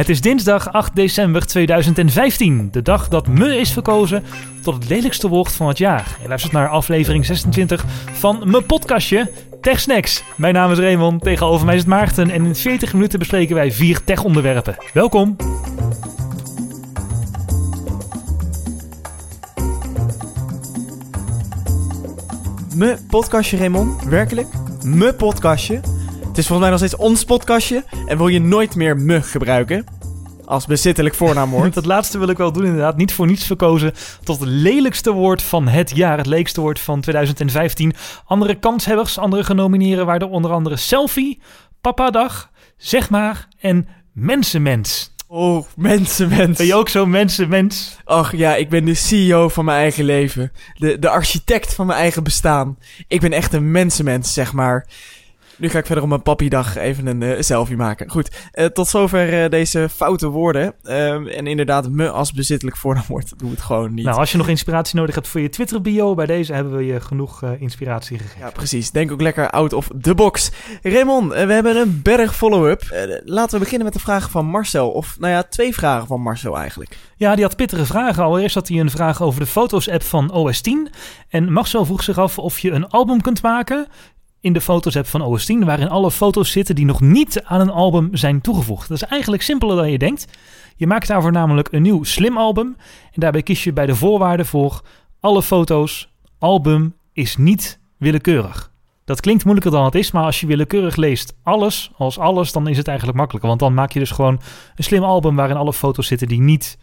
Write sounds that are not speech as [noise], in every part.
Het is dinsdag 8 december 2015, de dag dat me is verkozen tot het lelijkste woord van het jaar. Je luistert naar aflevering 26 van mijn podcastje TechSnacks. Mijn naam is Raymond, tegenover mij is het Maarten en in 40 minuten bespreken wij vier tech-onderwerpen. Welkom! Me podcastje, Raymond. Werkelijk? Me podcastje. Het is volgens mij nog steeds ons podcastje. En wil je nooit meer me gebruiken? Als bezittelijk voornaamwoord. [laughs] Dat laatste wil ik wel doen, inderdaad. Niet voor niets verkozen tot het lelijkste woord van het jaar. Het leekste woord van 2015. Andere kanshebbers, andere genomineerden waren onder andere selfie, papadag, zeg maar en mensenmens. Oh, mensenmens. Ben je ook zo'n mensenmens? Ach ja, ik ben de CEO van mijn eigen leven. De, de architect van mijn eigen bestaan. Ik ben echt een mensenmens, zeg maar. Nu ga ik verder op mijn pappiedag even een uh, selfie maken. Goed, uh, tot zover uh, deze foute woorden. Ehm, en inderdaad, me als bezittelijk voornaamwoord, doe het gewoon niet. Nou, als je nog inspiratie nodig hebt voor je Twitter-bio, bij deze hebben we je genoeg inspiratie gegeven. Ja, precies. Denk ook lekker out of the box. Raymond, we hebben een berg follow-up. laten we beginnen met de vraag van Marcel. Of, nou ja, twee vragen van Marcel eigenlijk. Ja, die had pittige vragen. Allereerst had hij een vraag over de Foto's-app van OS 10. En Marcel vroeg zich af of je een album kunt maken in de foto's app van OS 10, waarin alle foto's zitten die nog niet aan een album zijn toegevoegd. Dat is eigenlijk simpeler dan je denkt. Je maakt daarvoor namelijk een nieuw slim album en daarbij kies je bij de voorwaarden voor alle foto's, album is niet willekeurig. Dat klinkt moeilijker dan het is, maar als je willekeurig leest alles als alles, dan is het eigenlijk makkelijker. Want dan maak je dus gewoon een slim album waarin alle foto's zitten die niet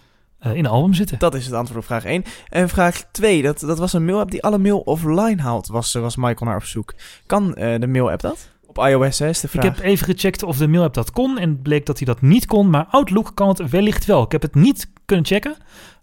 uh, in album zitten. Dat is het antwoord op vraag 1. En vraag 2, dat, dat was een mail-app die alle mail offline haalt, was, was Michael naar op zoek. Kan uh, de mail-app dat? Op iOS hè, is de vraag. Ik heb even gecheckt of de mail-app dat kon en bleek dat hij dat niet kon, maar Outlook kan het wellicht wel. Ik heb het niet kunnen checken,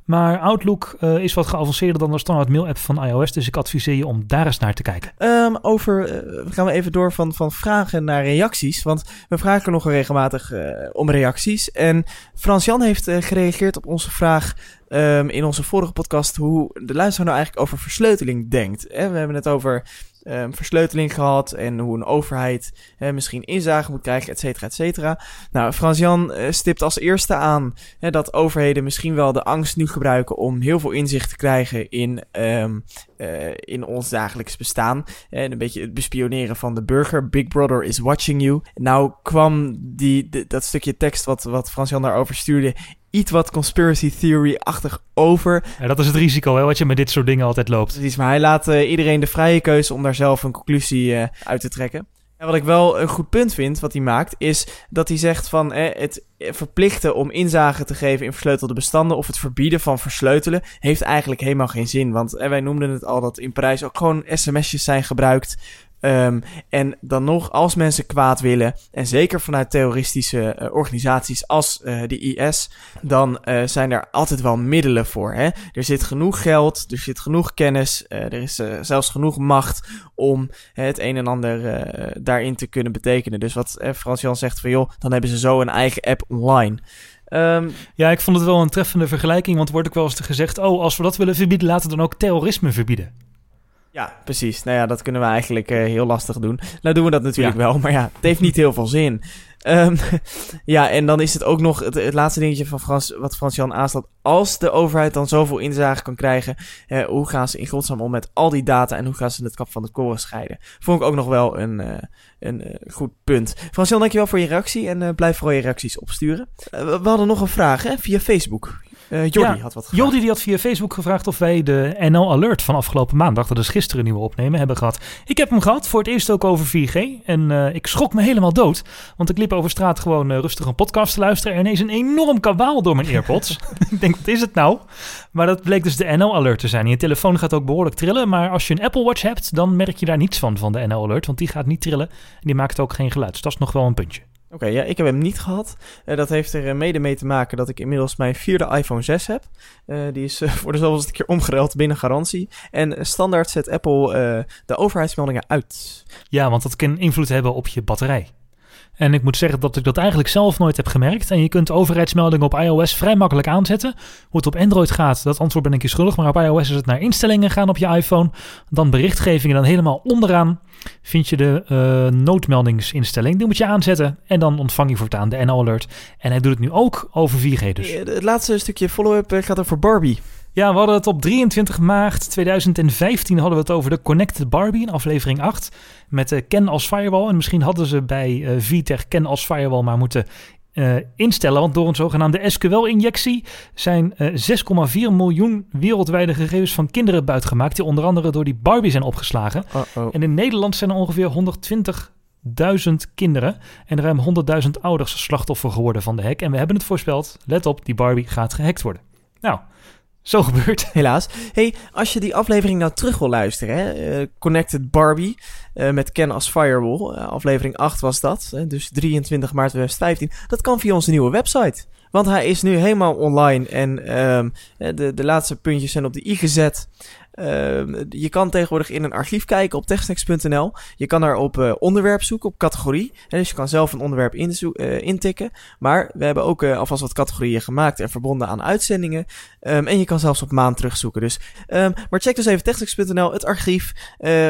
maar Outlook uh, is wat geavanceerder dan de standaard mail-app van iOS. Dus ik adviseer je om daar eens naar te kijken. Um, over, uh, gaan we even door van, van vragen naar reacties. Want we vragen nog regelmatig uh, om reacties. En Frans-Jan heeft gereageerd op onze vraag um, in onze vorige podcast... hoe de luisteraar nou eigenlijk over versleuteling denkt. we hebben het over um, versleuteling gehad en hoe een overheid misschien inzage moet krijgen, et cetera, et cetera. Nou, Frans-Jan uh, stipt als eerste aan dat overheden misschien wel de angst nu gebruiken om heel veel inzicht te krijgen in, um, uh, in ons dagelijks bestaan. En een beetje het bespioneren van de burger. Big Brother is watching you. Nou kwam die, dat stukje tekst wat, wat Frans-Jan daarover stuurde iets wat conspiracy theory-achtig over. Ja, dat is het risico, hè, wat je met dit soort dingen altijd loopt. Precies, maar hij laat uh, iedereen de vrije keuze om daar zelf een conclusie uh, uit te trekken. En wat ik wel een goed punt vind, wat hij maakt, is dat hij zegt van eh, het verplichten om inzage te geven in versleutelde bestanden of het verbieden van versleutelen heeft eigenlijk helemaal geen zin. Want eh, wij noemden het al dat in Parijs ook gewoon sms'jes zijn gebruikt Um, en dan nog, als mensen kwaad willen, en zeker vanuit terroristische uh, organisaties als uh, de IS, dan uh, zijn er altijd wel middelen voor. Hè? Er zit genoeg geld, er zit genoeg kennis, er is zelfs genoeg macht om het een en ander daarin te kunnen betekenen. Dus wat Frans Jan zegt van joh, dan hebben ze zo een eigen app online. Um, ja, ik vond het wel een treffende vergelijking, want wordt ook wel eens gezegd: oh, als we dat willen verbieden, laten we dan ook terrorisme verbieden. Ja, precies. Nou ja, dat kunnen we eigenlijk uh, heel lastig doen. Nou doen we dat natuurlijk ja. wel, maar ja, het heeft niet heel veel zin. Um, [laughs] ja, en dan is het ook nog het, het laatste dingetje van Frans, wat Frans-Jan aanslaat. Als de overheid dan zoveel inzage kan krijgen, uh, hoe gaan ze in godsnaam om met al die data en hoe gaan ze het kap van de koren scheiden? Vond ik ook nog wel een, uh, een goed punt. Frans-Jan, dankjewel voor je reactie en blijf vooral je reacties opsturen. we hadden nog een vraag hè, via Facebook. Uh, Jordi ja, had wat gevraagd. Jordi die had via Facebook gevraagd of wij de NL Alert van afgelopen maandag, dat is gisteren een nieuwe opnemen, hebben gehad. Ik heb hem gehad, voor het eerst ook over 4G. En uh, ik schrok me helemaal dood, want ik liep over straat gewoon uh, rustig een podcast te luisteren. En ineens een enorm kabaal door mijn earpods. [laughs] [laughs] ik denk, wat is het nou? Maar dat bleek dus de NL Alert te zijn. Je telefoon gaat ook behoorlijk trillen, maar als je een Apple Watch hebt, dan merk je daar niets van, van de NL Alert. Want die gaat niet trillen en die maakt ook geen geluid. Dus dat is nog wel een puntje. Oké, ja, ik heb hem niet gehad. Uh, dat heeft er mede mee te maken dat ik inmiddels mijn vierde iPhone 6 heb. Uh, die is [laughs] voor de zoveelste keer omgeruild binnen garantie. En standaard zet Apple de overheidsmeldingen uit. Ja, want dat kan invloed hebben op je batterij. En ik moet zeggen dat ik dat eigenlijk zelf nooit heb gemerkt. En je kunt overheidsmeldingen op iOS vrij makkelijk aanzetten. Hoe het op Android gaat, dat antwoord ben ik je schuldig. Maar op iOS is het naar instellingen gaan op je iPhone. Dan berichtgevingen. Dan helemaal onderaan vind je de uh, noodmeldingsinstelling. Die moet je aanzetten. En dan ontvang je voortaan de NL-alert. En hij doet het nu ook over 4G dus. Het laatste stukje follow-up gaat over Barbie. Ja, we hadden het op 23 maart 2015 hadden we het over de Connected Barbie in aflevering 8. Met uh, Ken als firewall. En misschien hadden ze bij uh, VTech Ken als firewall maar moeten uh, instellen. Want door een zogenaamde SQL-injectie zijn 6,4 miljoen wereldwijde gegevens van kinderen buitgemaakt. Die onder andere door die Barbie zijn opgeslagen. Uh -oh. En in Nederland zijn er ongeveer 120.000 kinderen en ruim 100.000 ouders slachtoffer geworden van de hack. En we hebben het voorspeld. Let op, die Barbie gaat gehackt worden. Nou, zo gebeurt. Helaas. Hey, als je die aflevering nou terug wil luisteren, hè? Uh, Connected Barbie uh, met Ken als Firewall, uh, aflevering 8 was dat, dus 23 maart 2015. Dat kan via onze nieuwe website. Want hij is nu helemaal online en um, de, de laatste puntjes zijn op de i gezet. Uh, je kan tegenwoordig in een archief kijken op techsnacks.nl. Je kan daar op uh, onderwerp zoeken, op categorie. En dus je kan zelf een onderwerp uh, intikken. Maar we hebben ook alvast wat categorieën gemaakt en verbonden aan uitzendingen. Um, en je kan zelfs op maand terugzoeken. Dus, um, maar check dus even techsnacks.nl, het archief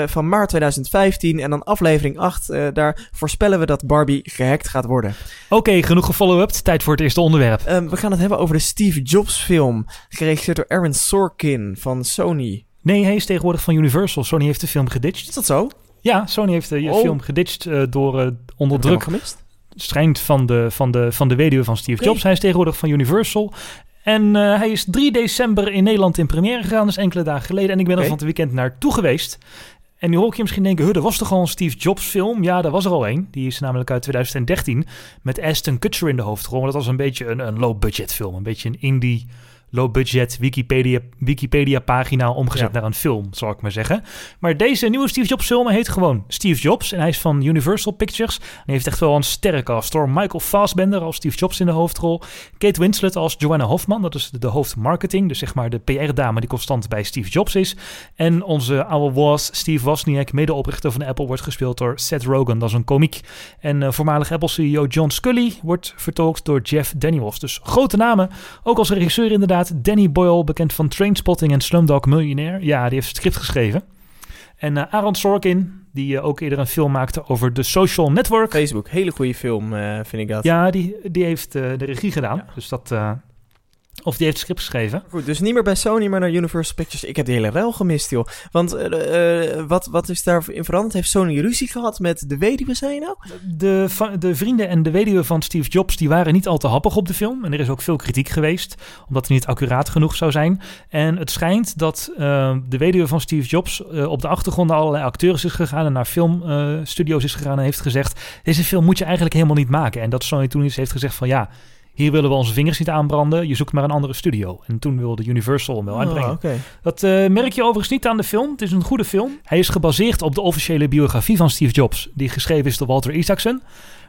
van maart 2015. En dan aflevering 8. daar voorspellen we dat Barbie gehackt gaat worden. Oké, okay, genoeg gefollow-upt. Tijd voor het eerste onderwerp. Um, we gaan het hebben over de Steve Jobs film. Geregisseerd door Aaron Sorkin van Sony. Nee, hij is tegenwoordig van Universal. Sony heeft de film geditcht. Is dat zo? Ja, Sony heeft de oh. film geditcht uh, door uh, onder druk. gemist? Schijnt van de, van, de, van de weduwe van Steve okay. Jobs. Hij is tegenwoordig van Universal. En uh, hij is 3 december in Nederland in première gegaan, dus enkele dagen geleden. En ik ben okay. er van het weekend naartoe geweest. En nu hoor ik je misschien denken, er was toch al een Steve Jobs film? Ja, daar was er al een. Die is namelijk uit 2013 met Aston Kutcher in de hoofdrol. Dat was een beetje een, een low-budget film. Een beetje een indie low-budget Wikipedia, Wikipedia pagina omgezet ja. naar een film, zal ik maar zeggen. Maar deze nieuwe Steve Jobs film heet gewoon Steve Jobs. En hij is van Universal Pictures. En hij heeft echt wel een sterrencast door Michael Fassbender als Steve Jobs in de hoofdrol. Kate Winslet als Joanna Hoffman, dat is de hoofdmarketing. Dus zeg maar de PR-dame die constant bij Steve Jobs is. En onze oude was Steve Wozniak, medeoprichter van Apple, wordt gespeeld door Seth Rogen. Dat is een komiek. En uh, voormalig Apple-CEO John Scully wordt vertolkt door Jeff Daniels. Dus grote namen. Ook als regisseur inderdaad. Danny Boyle, bekend van Trainspotting en Slumdog Millionaire. Ja, die heeft het script geschreven. En uh, Aaron Sorkin, die uh, ook eerder een film maakte over de social network. Facebook, hele goede film uh, vind ik dat. Ja, die, die heeft de regie gedaan. Ja. Dus dat... Of die heeft het script geschreven. Goed, dus niet meer bij Sony, maar naar Universal Pictures. Ik heb die hele ruil gemist, joh. Want uh, uh, wat, wat is daarin veranderd? Heeft Sony ruzie gehad met de weduwe, zei je nou? De, de vrienden en de weduwe van Steve Jobs, die waren niet al te happig op de film. En er is ook veel kritiek geweest, omdat hij niet accuraat genoeg zou zijn. En het schijnt dat uh, de weduwe van Steve Jobs op de achtergrond naar allerlei acteurs is gegaan... en naar filmstudio's is gegaan en heeft gezegd... deze film moet je eigenlijk helemaal niet maken. En dat Sony toen heeft gezegd van ja hier willen we onze vingers niet aanbranden. Je zoekt maar een andere studio. En toen wilde Universal hem wel uitbrengen. Oh, okay. Dat uh, merk je overigens niet aan de film. Het is een goede film. Hij is gebaseerd op de officiële biografie van Steve Jobs, die geschreven is door Walter Isaacson.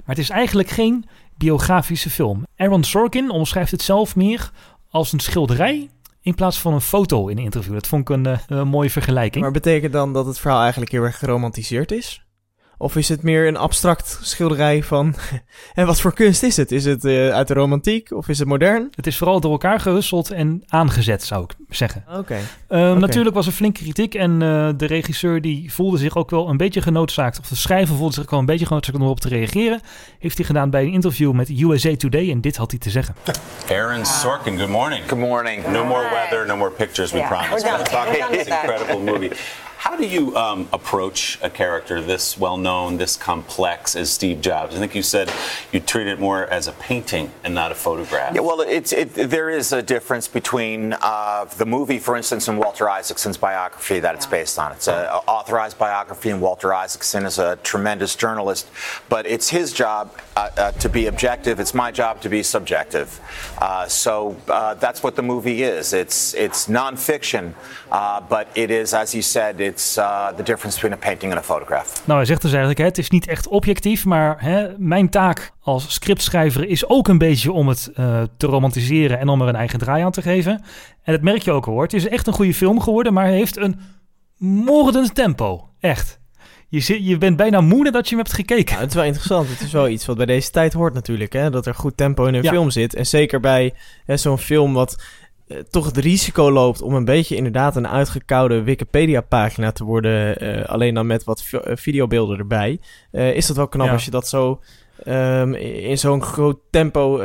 Maar het is eigenlijk geen biografische film. Aaron Sorkin omschrijft het zelf meer als een schilderij in plaats van een foto in een interview. Dat vond ik een, uh, een mooie vergelijking. Maar betekent dan dat het verhaal eigenlijk heel erg geromantiseerd is? Of is het meer een abstract schilderij van... [laughs] en wat voor kunst is het? Is het uh, uit de romantiek of is het modern? Het is vooral door elkaar gehusteld en aangezet, zou ik zeggen. Oké. Okay. Um, okay. Natuurlijk was er flinke kritiek en uh, de regisseur die voelde zich ook wel een beetje genoodzaakt... of de schrijver voelde zich ook wel een beetje genoodzaakt om erop te reageren. Heeft hij gedaan bij een interview met USA Today en dit had hij te zeggen. Aaron Sorkin, good morning. Good morning. No more weather, no more pictures, we Yeah, promise. we're done. We're done with that. incredible movie. How do you um, approach a character this well known, this complex as Steve Jobs? I think you said you treat it more as a painting and not a photograph. Yeah, well, it's it, there is a difference between uh, the movie, for instance, and Walter Isaacson's biography that it's based on. It's an authorized biography, and Walter Isaacson is a tremendous journalist. But it's his job uh, uh, to be objective. It's my job to be subjective. Uh, so uh, that's what the movie is. It's it's nonfiction, uh, but it is, as you said, it's uh, the difference between a painting and a photograph. Nou, hij zegt dus eigenlijk, hè, het is niet echt objectief, maar hè, mijn taak als scriptschrijver is ook een beetje om het uh, te romantiseren en om er een eigen draai aan te geven. En dat merk je ook al hoor. Het is echt een goede film geworden, maar hij heeft een moordend tempo. Echt. je, zit, je bent bijna moe dat je hem hebt gekeken. Ja, het is wel interessant. Het is wel iets wat bij deze tijd hoort natuurlijk. Hè? Dat er goed tempo in een Ja. film zit. En zeker bij hè, zo'n film wat eh, toch het risico loopt om een beetje inderdaad een uitgekoude Wikipedia-pagina te worden. eh, alleen dan met wat eh, videobeelden erbij. is dat wel knap Ja. als je dat zo ehm, in zo'n groot tempo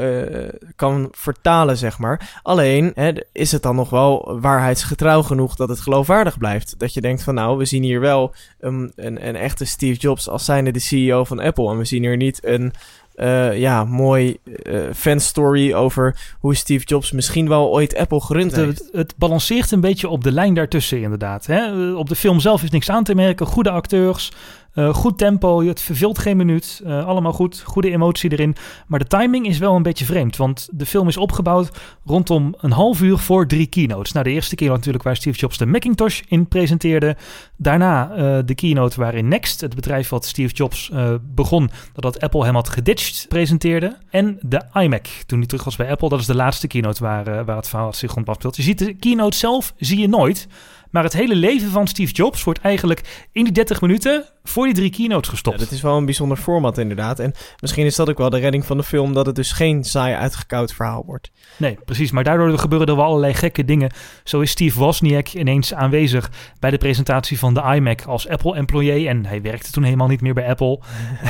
kan vertalen, zeg maar. Alleen hè, is het dan nog wel waarheidsgetrouw genoeg dat het geloofwaardig blijft. Dat je denkt van nou, we zien hier wel een, een, een echte Steve Jobs als zijnde de CEO van Apple. En we zien hier niet een eh, ja, mooi eh fanstory over hoe Steve Jobs misschien wel ooit Apple gerund Het, heeft. het, het balanceert een beetje op de lijn daartussen, inderdaad. Hè? Op de film zelf is niks aan te merken. Goede acteurs, eh, goed tempo, het verveelt geen minuut. eh, allemaal goed, goede emotie erin. Maar de timing is wel een beetje vreemd. Want de film is opgebouwd rondom een half uur voor drie keynotes. Nou, de eerste keynote natuurlijk waar Steve Jobs de Macintosh in presenteerde. Daarna eh, de keynote waarin Next, het bedrijf wat Steve Jobs begon, dat Apple hem had geditcht, presenteerde. En de iMac, toen hij terug was bij Apple. Dat is de laatste keynote waar, waar het verhaal zich rond afspeelt. Je ziet de keynote zelf, zie je nooit. Maar het hele leven van Steve Jobs wordt eigenlijk in die 30 minuten voor die drie keynotes Ja, gestopt. dat is wel een bijzonder format inderdaad. En misschien is dat ook wel de redding van de film, dat het dus geen saai uitgekoud verhaal wordt. Nee, precies. Maar daardoor gebeuren er wel allerlei gekke dingen. Zo is Steve Wozniak ineens aanwezig bij de presentatie van de iMac als Apple-employee. En hij werkte toen helemaal niet meer bij Apple.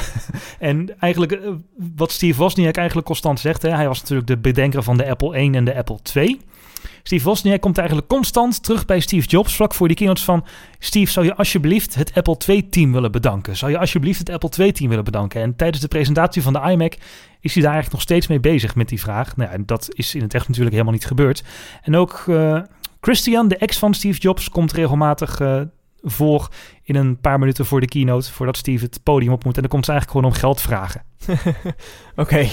[laughs] en eigenlijk, eh, wat Steve Wozniak eigenlijk constant zegt... Hè, hij was natuurlijk de bedenker van de Apple 1 en de Apple 2... Steve Wozniak komt eigenlijk constant terug bij Steve Jobs... vlak voor die keynotes van... Steve, zou je alsjeblieft het Apple 2-team willen bedanken? Zou je alsjeblieft het Apple 2-team willen bedanken? En tijdens de presentatie van de iMac is hij daar eigenlijk nog steeds mee bezig met die vraag. Nou dat is in het echt natuurlijk helemaal niet gebeurd. En ook eh, Christian, de ex van Steve Jobs, komt regelmatig eh, voor in een paar minuten voor de keynote... voordat Steve het podium op moet. En dan komt ze eigenlijk gewoon om geld vragen. [laughs] Oké,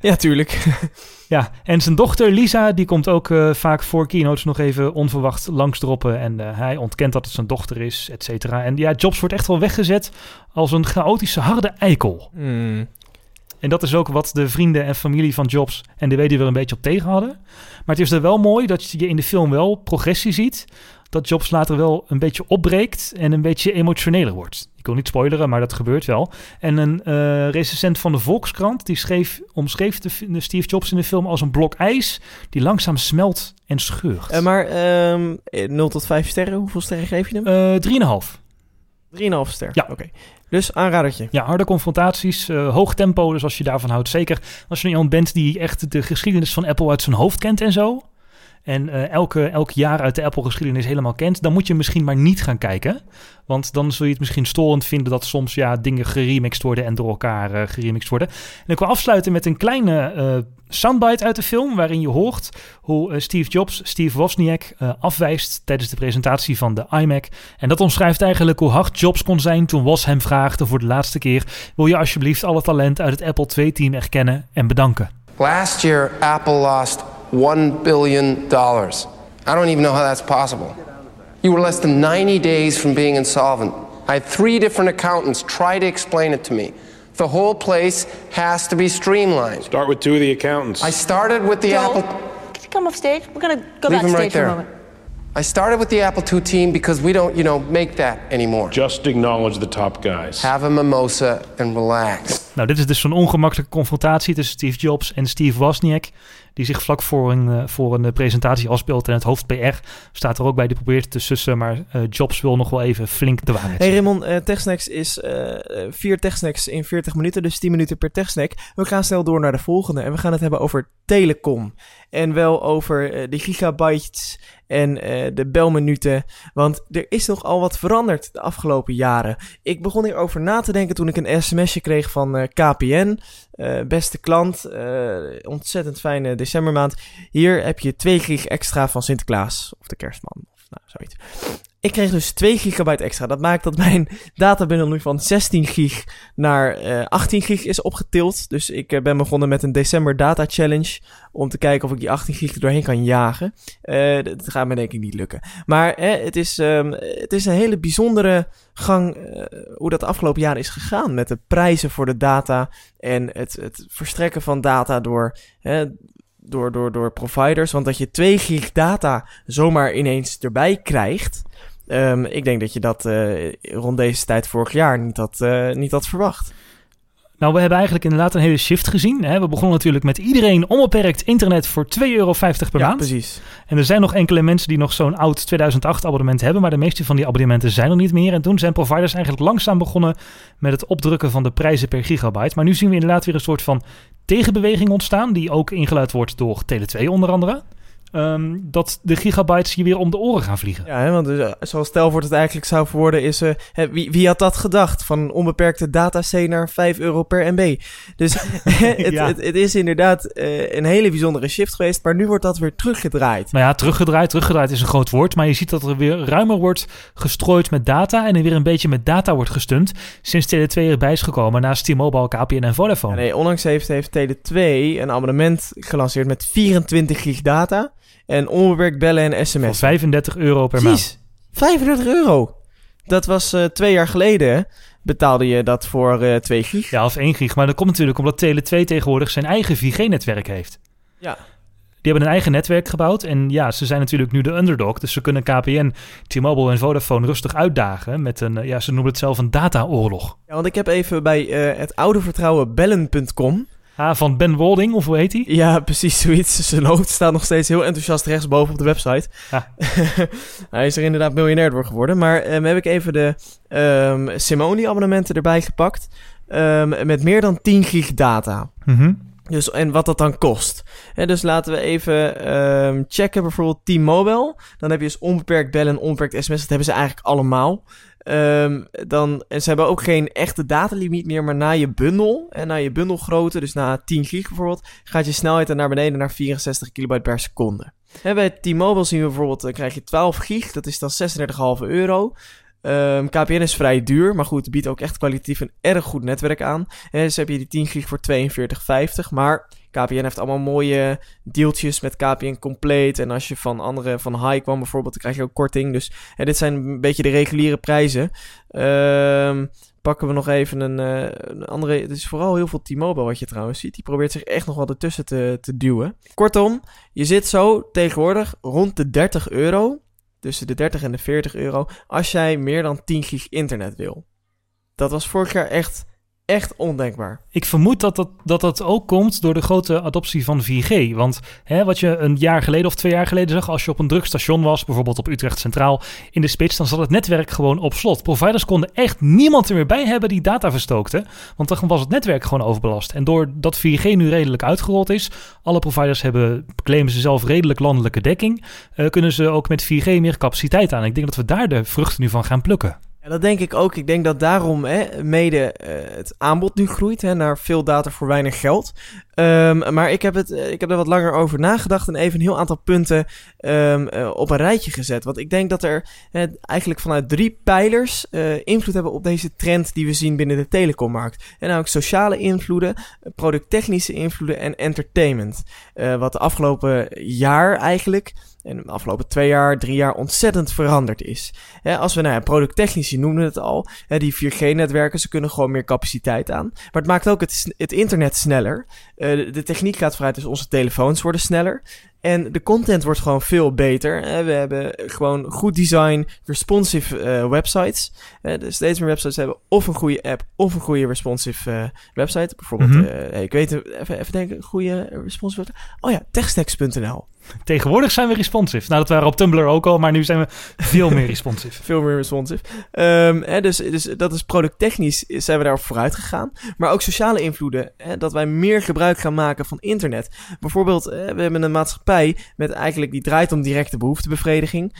ja tuurlijk. [laughs] Ja, en zijn dochter Lisa, die komt ook eh, vaak voor keynotes nog even onverwacht langsdroppen. En eh, hij ontkent dat het zijn dochter is, et cetera. En ja, Jobs wordt echt wel weggezet als een chaotische harde eikel. Hmm. En dat is ook wat de vrienden en familie van Jobs en de weduwe er een beetje op tegen hadden. Maar het is er wel mooi dat je in de film wel progressie ziet. Dat Jobs later wel een beetje opbreekt en een beetje emotioneler wordt. Ik wil niet spoileren, maar dat gebeurt wel. En een eh recensent van de Volkskrant die schreef, omschreef de, Steve Jobs in de film als een blok ijs die langzaam smelt en scheurt. Eh, maar ehm 0 tot 5 sterren, hoeveel sterren geef je hem? Eh 3,5. 3,5 ster. Ja. Oké. Dus aanradertje. Ja, harde confrontaties, eh, hoog tempo, dus als je daarvan houdt. Zeker als je iemand bent die echt de geschiedenis van Apple uit zijn hoofd kent en zo. En eh, elke, elk jaar uit de Apple-geschiedenis helemaal kent. Dan moet je misschien maar niet gaan kijken. Want dan zul je het misschien storend vinden dat soms ja, dingen geremixed worden en door elkaar eh, geremixed worden. En ik wil afsluiten met een kleine eh, soundbite uit de film. Waarin je hoort hoe Steve Jobs Steve Wozniak afwijst tijdens de presentatie van de iMac. En dat omschrijft eigenlijk hoe hard Jobs kon zijn toen Woz hem vraagde voor de laatste keer: Wil je alsjeblieft alle talent uit het Apple II-team erkennen en bedanken? Last year, Apple lost $1 billion. I don't even know how that's possible. You were less than 90 days from being insolvent. I had three different accountants try to explain it to me. The whole place has to be streamlined. Start with two of the accountants. I started with the Joel, Apple. Can you come off stage? We're going to go Leave him backstage right for a there. moment. I started with the Apple II team because we don't, you know, make that anymore. Just acknowledge the top guys. Have a mimosa and relax. Nou, dit is dus zo'n ongemakkelijke confrontatie tussen Steve Jobs en Steve Wozniak. Die zich vlak voor een, eh, voor een eh, presentatie afspeelt. En het hoofd PR staat er ook bij. Die probeert te sussen. Maar eh, Jobs wil nog wel even flink de waarheid Hey. Raymond, TechSnacks is eh, vier TechSnacks in 40 minuten, dus 10 minuten per TechSnack. We gaan snel door naar de volgende en we gaan het hebben over telecom. En wel over de gigabytes en de belminuten. Want er is nogal wat veranderd de afgelopen jaren. Ik begon hierover na te denken toen ik een sms'je kreeg van KPN. Eh, beste klant, eh, ontzettend fijne decembermaand. Hier heb je 2 gig extra van Sinterklaas of de kerstman. Of nou, zoiets. Ik kreeg dus 2 gigabyte extra. Dat maakt dat mijn [laughs] databundel nu van 16 gig naar eh 18 gig is opgetild. Dus ik eh, ben begonnen met een december data challenge. Om te kijken of ik die 18 gig er doorheen kan jagen. Eh, dat gaat me denk ik niet lukken. Maar eh, het, is, ehm, het is een hele bijzondere gang eh, hoe dat de afgelopen jaren is gegaan. Met de prijzen voor de data en het, het verstrekken van data door... eh, door, door, door providers. Want dat je 2 gig data zomaar ineens erbij krijgt. Ehm, ik denk dat je dat eh, rond deze tijd vorig jaar niet had, eh, niet had verwacht. Nou, we hebben eigenlijk inderdaad een hele shift gezien. Hè? We begonnen natuurlijk met iedereen onbeperkt internet voor 2,50 euro per ja, maand. precies. En er zijn nog enkele mensen die nog zo'n oud 2008 abonnement hebben, maar de meeste van die abonnementen zijn er niet meer. En toen zijn providers eigenlijk langzaam begonnen met het opdrukken van de prijzen per gigabyte. Maar nu zien we inderdaad weer een soort van tegenbeweging ontstaan, die ook ingeluid wordt door Tele2 onder andere. Ehm, dat de gigabytes hier weer om de oren gaan vliegen. Ja, hè, want dus, zoals Stelvoort het eigenlijk zou verwoorden is... eh, hè, wie, wie had dat gedacht? Van een onbeperkte data-C naar 5 euro per MB. Dus [laughs] [laughs] het, Ja. het, het is inderdaad eh, een hele bijzondere shift geweest... maar nu wordt dat weer teruggedraaid. Nou ja, teruggedraaid. Teruggedraaid is een groot woord. Maar je ziet dat er weer ruimer wordt gestrooid met data. En er weer een beetje met data wordt gestund. Sinds Tele2 erbij is gekomen naast T-Mobile, KPN en Vodafone. Ja, nee, onlangs heeft, heeft Tele2 een abonnement gelanceerd met 24 gig data... en onbeperkt bellen en Voor sms. 35 euro per maand. Precies, 35 euro. Dat was eh, twee jaar geleden, betaalde je dat voor eh 2 gig. Ja, of 1 gig. Maar dat komt natuurlijk omdat Tele2 tegenwoordig zijn eigen 4G-netwerk heeft. Ja. Die hebben een eigen netwerk gebouwd. En ja, ze zijn natuurlijk nu de underdog. Dus ze kunnen KPN, T-Mobile en Vodafone rustig uitdagen. Met een, eh, ja, ze noemen het zelf een dataoorlog. Ja, want ik heb even bij het oude vertrouwen bellen.com. Ah, van Ben Wolding, of hoe heet hij? Ja, precies zoiets. Zijn hoofd staat nog steeds heel enthousiast rechtsboven op de website. Ja. [laughs] Hij is er inderdaad miljonair door geworden. Maar ehm, heb ik even de ehm Simone abonnementen erbij gepakt. Ehm, met meer dan 10 gig data. Mhm. Dus, en wat dat dan kost. Dus laten we even ehm, checken. Bijvoorbeeld T-Mobile. Dan heb je dus onbeperkt bellen en onbeperkt sms. Dat hebben ze eigenlijk allemaal. Ehm, dan, en ze hebben ook geen echte datalimiet meer. Maar na je bundel en na je bundelgrootte, dus na 10 gig bijvoorbeeld, gaat je snelheid dan naar beneden naar 64 kilobyte per seconde. Hè, bij T-Mobile zien we bijvoorbeeld, dan krijg je 12 gig. Dat is dan 36,5 euro. Ehm, KPN is vrij duur, maar goed, biedt ook echt kwalitatief een erg goed netwerk aan. Dus heb je die 10 gig voor 42,50. Maar KPN heeft allemaal mooie deeltjes met KPN compleet. En als je van andere, van High kwam bijvoorbeeld, dan krijg je ook korting. Dus hè, dit zijn een beetje de reguliere prijzen. Ehm, pakken we nog even een, eh, een andere. Het is vooral heel veel T-Mobile wat je trouwens ziet. Die probeert zich echt nog wel ertussen te, te duwen. Kortom, je zit zo tegenwoordig rond de 30 euro. Tussen de 30 en de 40 euro. Als jij meer dan 10 gig internet wil. Dat was vorig jaar echt, echt ondenkbaar. Ik vermoed dat dat, dat dat ook komt door de grote adoptie van 4G. Want hè, wat je een jaar geleden of twee jaar geleden zag, als je op een druk station was, bijvoorbeeld op Utrecht Centraal in de spits, dan zat het netwerk gewoon op slot. Providers konden echt niemand er meer bij hebben die data verstookte, want dan was het netwerk gewoon overbelast. En doordat 4G nu redelijk uitgerold is, alle providers hebben, claimen ze zelf redelijk landelijke dekking, eh, kunnen ze ook met 4G meer capaciteit aan. Ik denk dat we daar de vruchten nu van gaan plukken. Ja, dat denk ik ook. Ik denk dat daarom hè, mede eh, het aanbod nu groeit hè, naar veel data voor weinig geld. Ehm, maar ik heb, het, eh, ik heb er wat langer over nagedacht en even een heel aantal punten eh, op een rijtje gezet. Want ik denk dat er eh, eigenlijk vanuit drie pijlers invloed hebben op deze trend die we zien binnen de telecommarkt. En namelijk sociale invloeden, producttechnische invloeden en entertainment. Wat de afgelopen jaar eigenlijk en de afgelopen twee jaar, drie jaar ontzettend veranderd is. Als we, nou je noemde het al, die 4G-netwerken, ze kunnen gewoon meer capaciteit aan. Maar het maakt ook het internet sneller. Eh, de, de techniek gaat vooruit, dus onze telefoons worden sneller. En de content wordt gewoon veel beter. hè. we hebben gewoon goed design, responsive eh, websites. Eh, dus steeds meer websites hebben of een goede app of een goede responsive eh, website. Bijvoorbeeld, Mhm. eh, ik weet even, even denken, een goede responsive website. Oh ja, techstacks.nl. Tegenwoordig zijn we responsive. Nou, dat waren op Tumblr ook al, maar nu zijn we veel meer responsive. [laughs] Veel meer responsive. Ehm, hè, dus, dus dat is producttechnisch zijn we daarop vooruit gegaan. Maar ook sociale invloeden. Hè, dat wij meer gebruik gaan maken van internet. Bijvoorbeeld, eh, we hebben een maatschappij met eigenlijk die draait om directe behoeftebevrediging.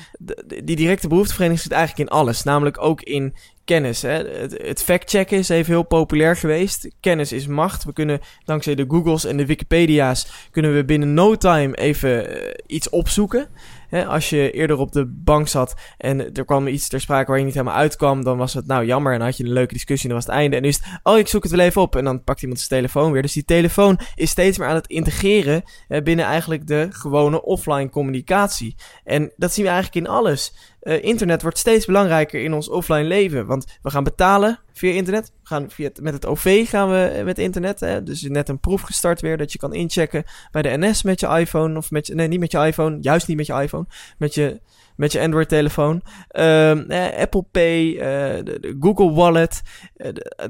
Die directe behoeftebevrediging zit eigenlijk in alles. Namelijk ook in kennis. Hè. Het, het factchecken is even heel populair geweest. Kennis is macht. We kunnen dankzij de Googles en de Wikipedia's kunnen we binnen no time even eh, iets opzoeken. Hè, als je eerder op de bank zat en er kwam iets ter sprake waar je niet helemaal uitkwam, dan was het nou jammer en dan had je een leuke discussie en dan was het einde. En nu is het, oh ik zoek het wel even op en dan pakt iemand zijn telefoon weer. Dus die telefoon is steeds meer aan het integreren eh, binnen eigenlijk de gewone offline communicatie. En dat zien we eigenlijk in alles. Eh, internet wordt steeds belangrijker in ons offline leven, want we gaan betalen via internet. We gaan via met het OV gaan we eh, met internet. Hè? Dus net een proef gestart weer dat je kan inchecken bij de NS met je iPhone. Of met je, nee, niet met je iPhone. Juist niet met je iPhone. Met je, met je Android-telefoon. Ehm, eh, Apple Pay, Google Wallet.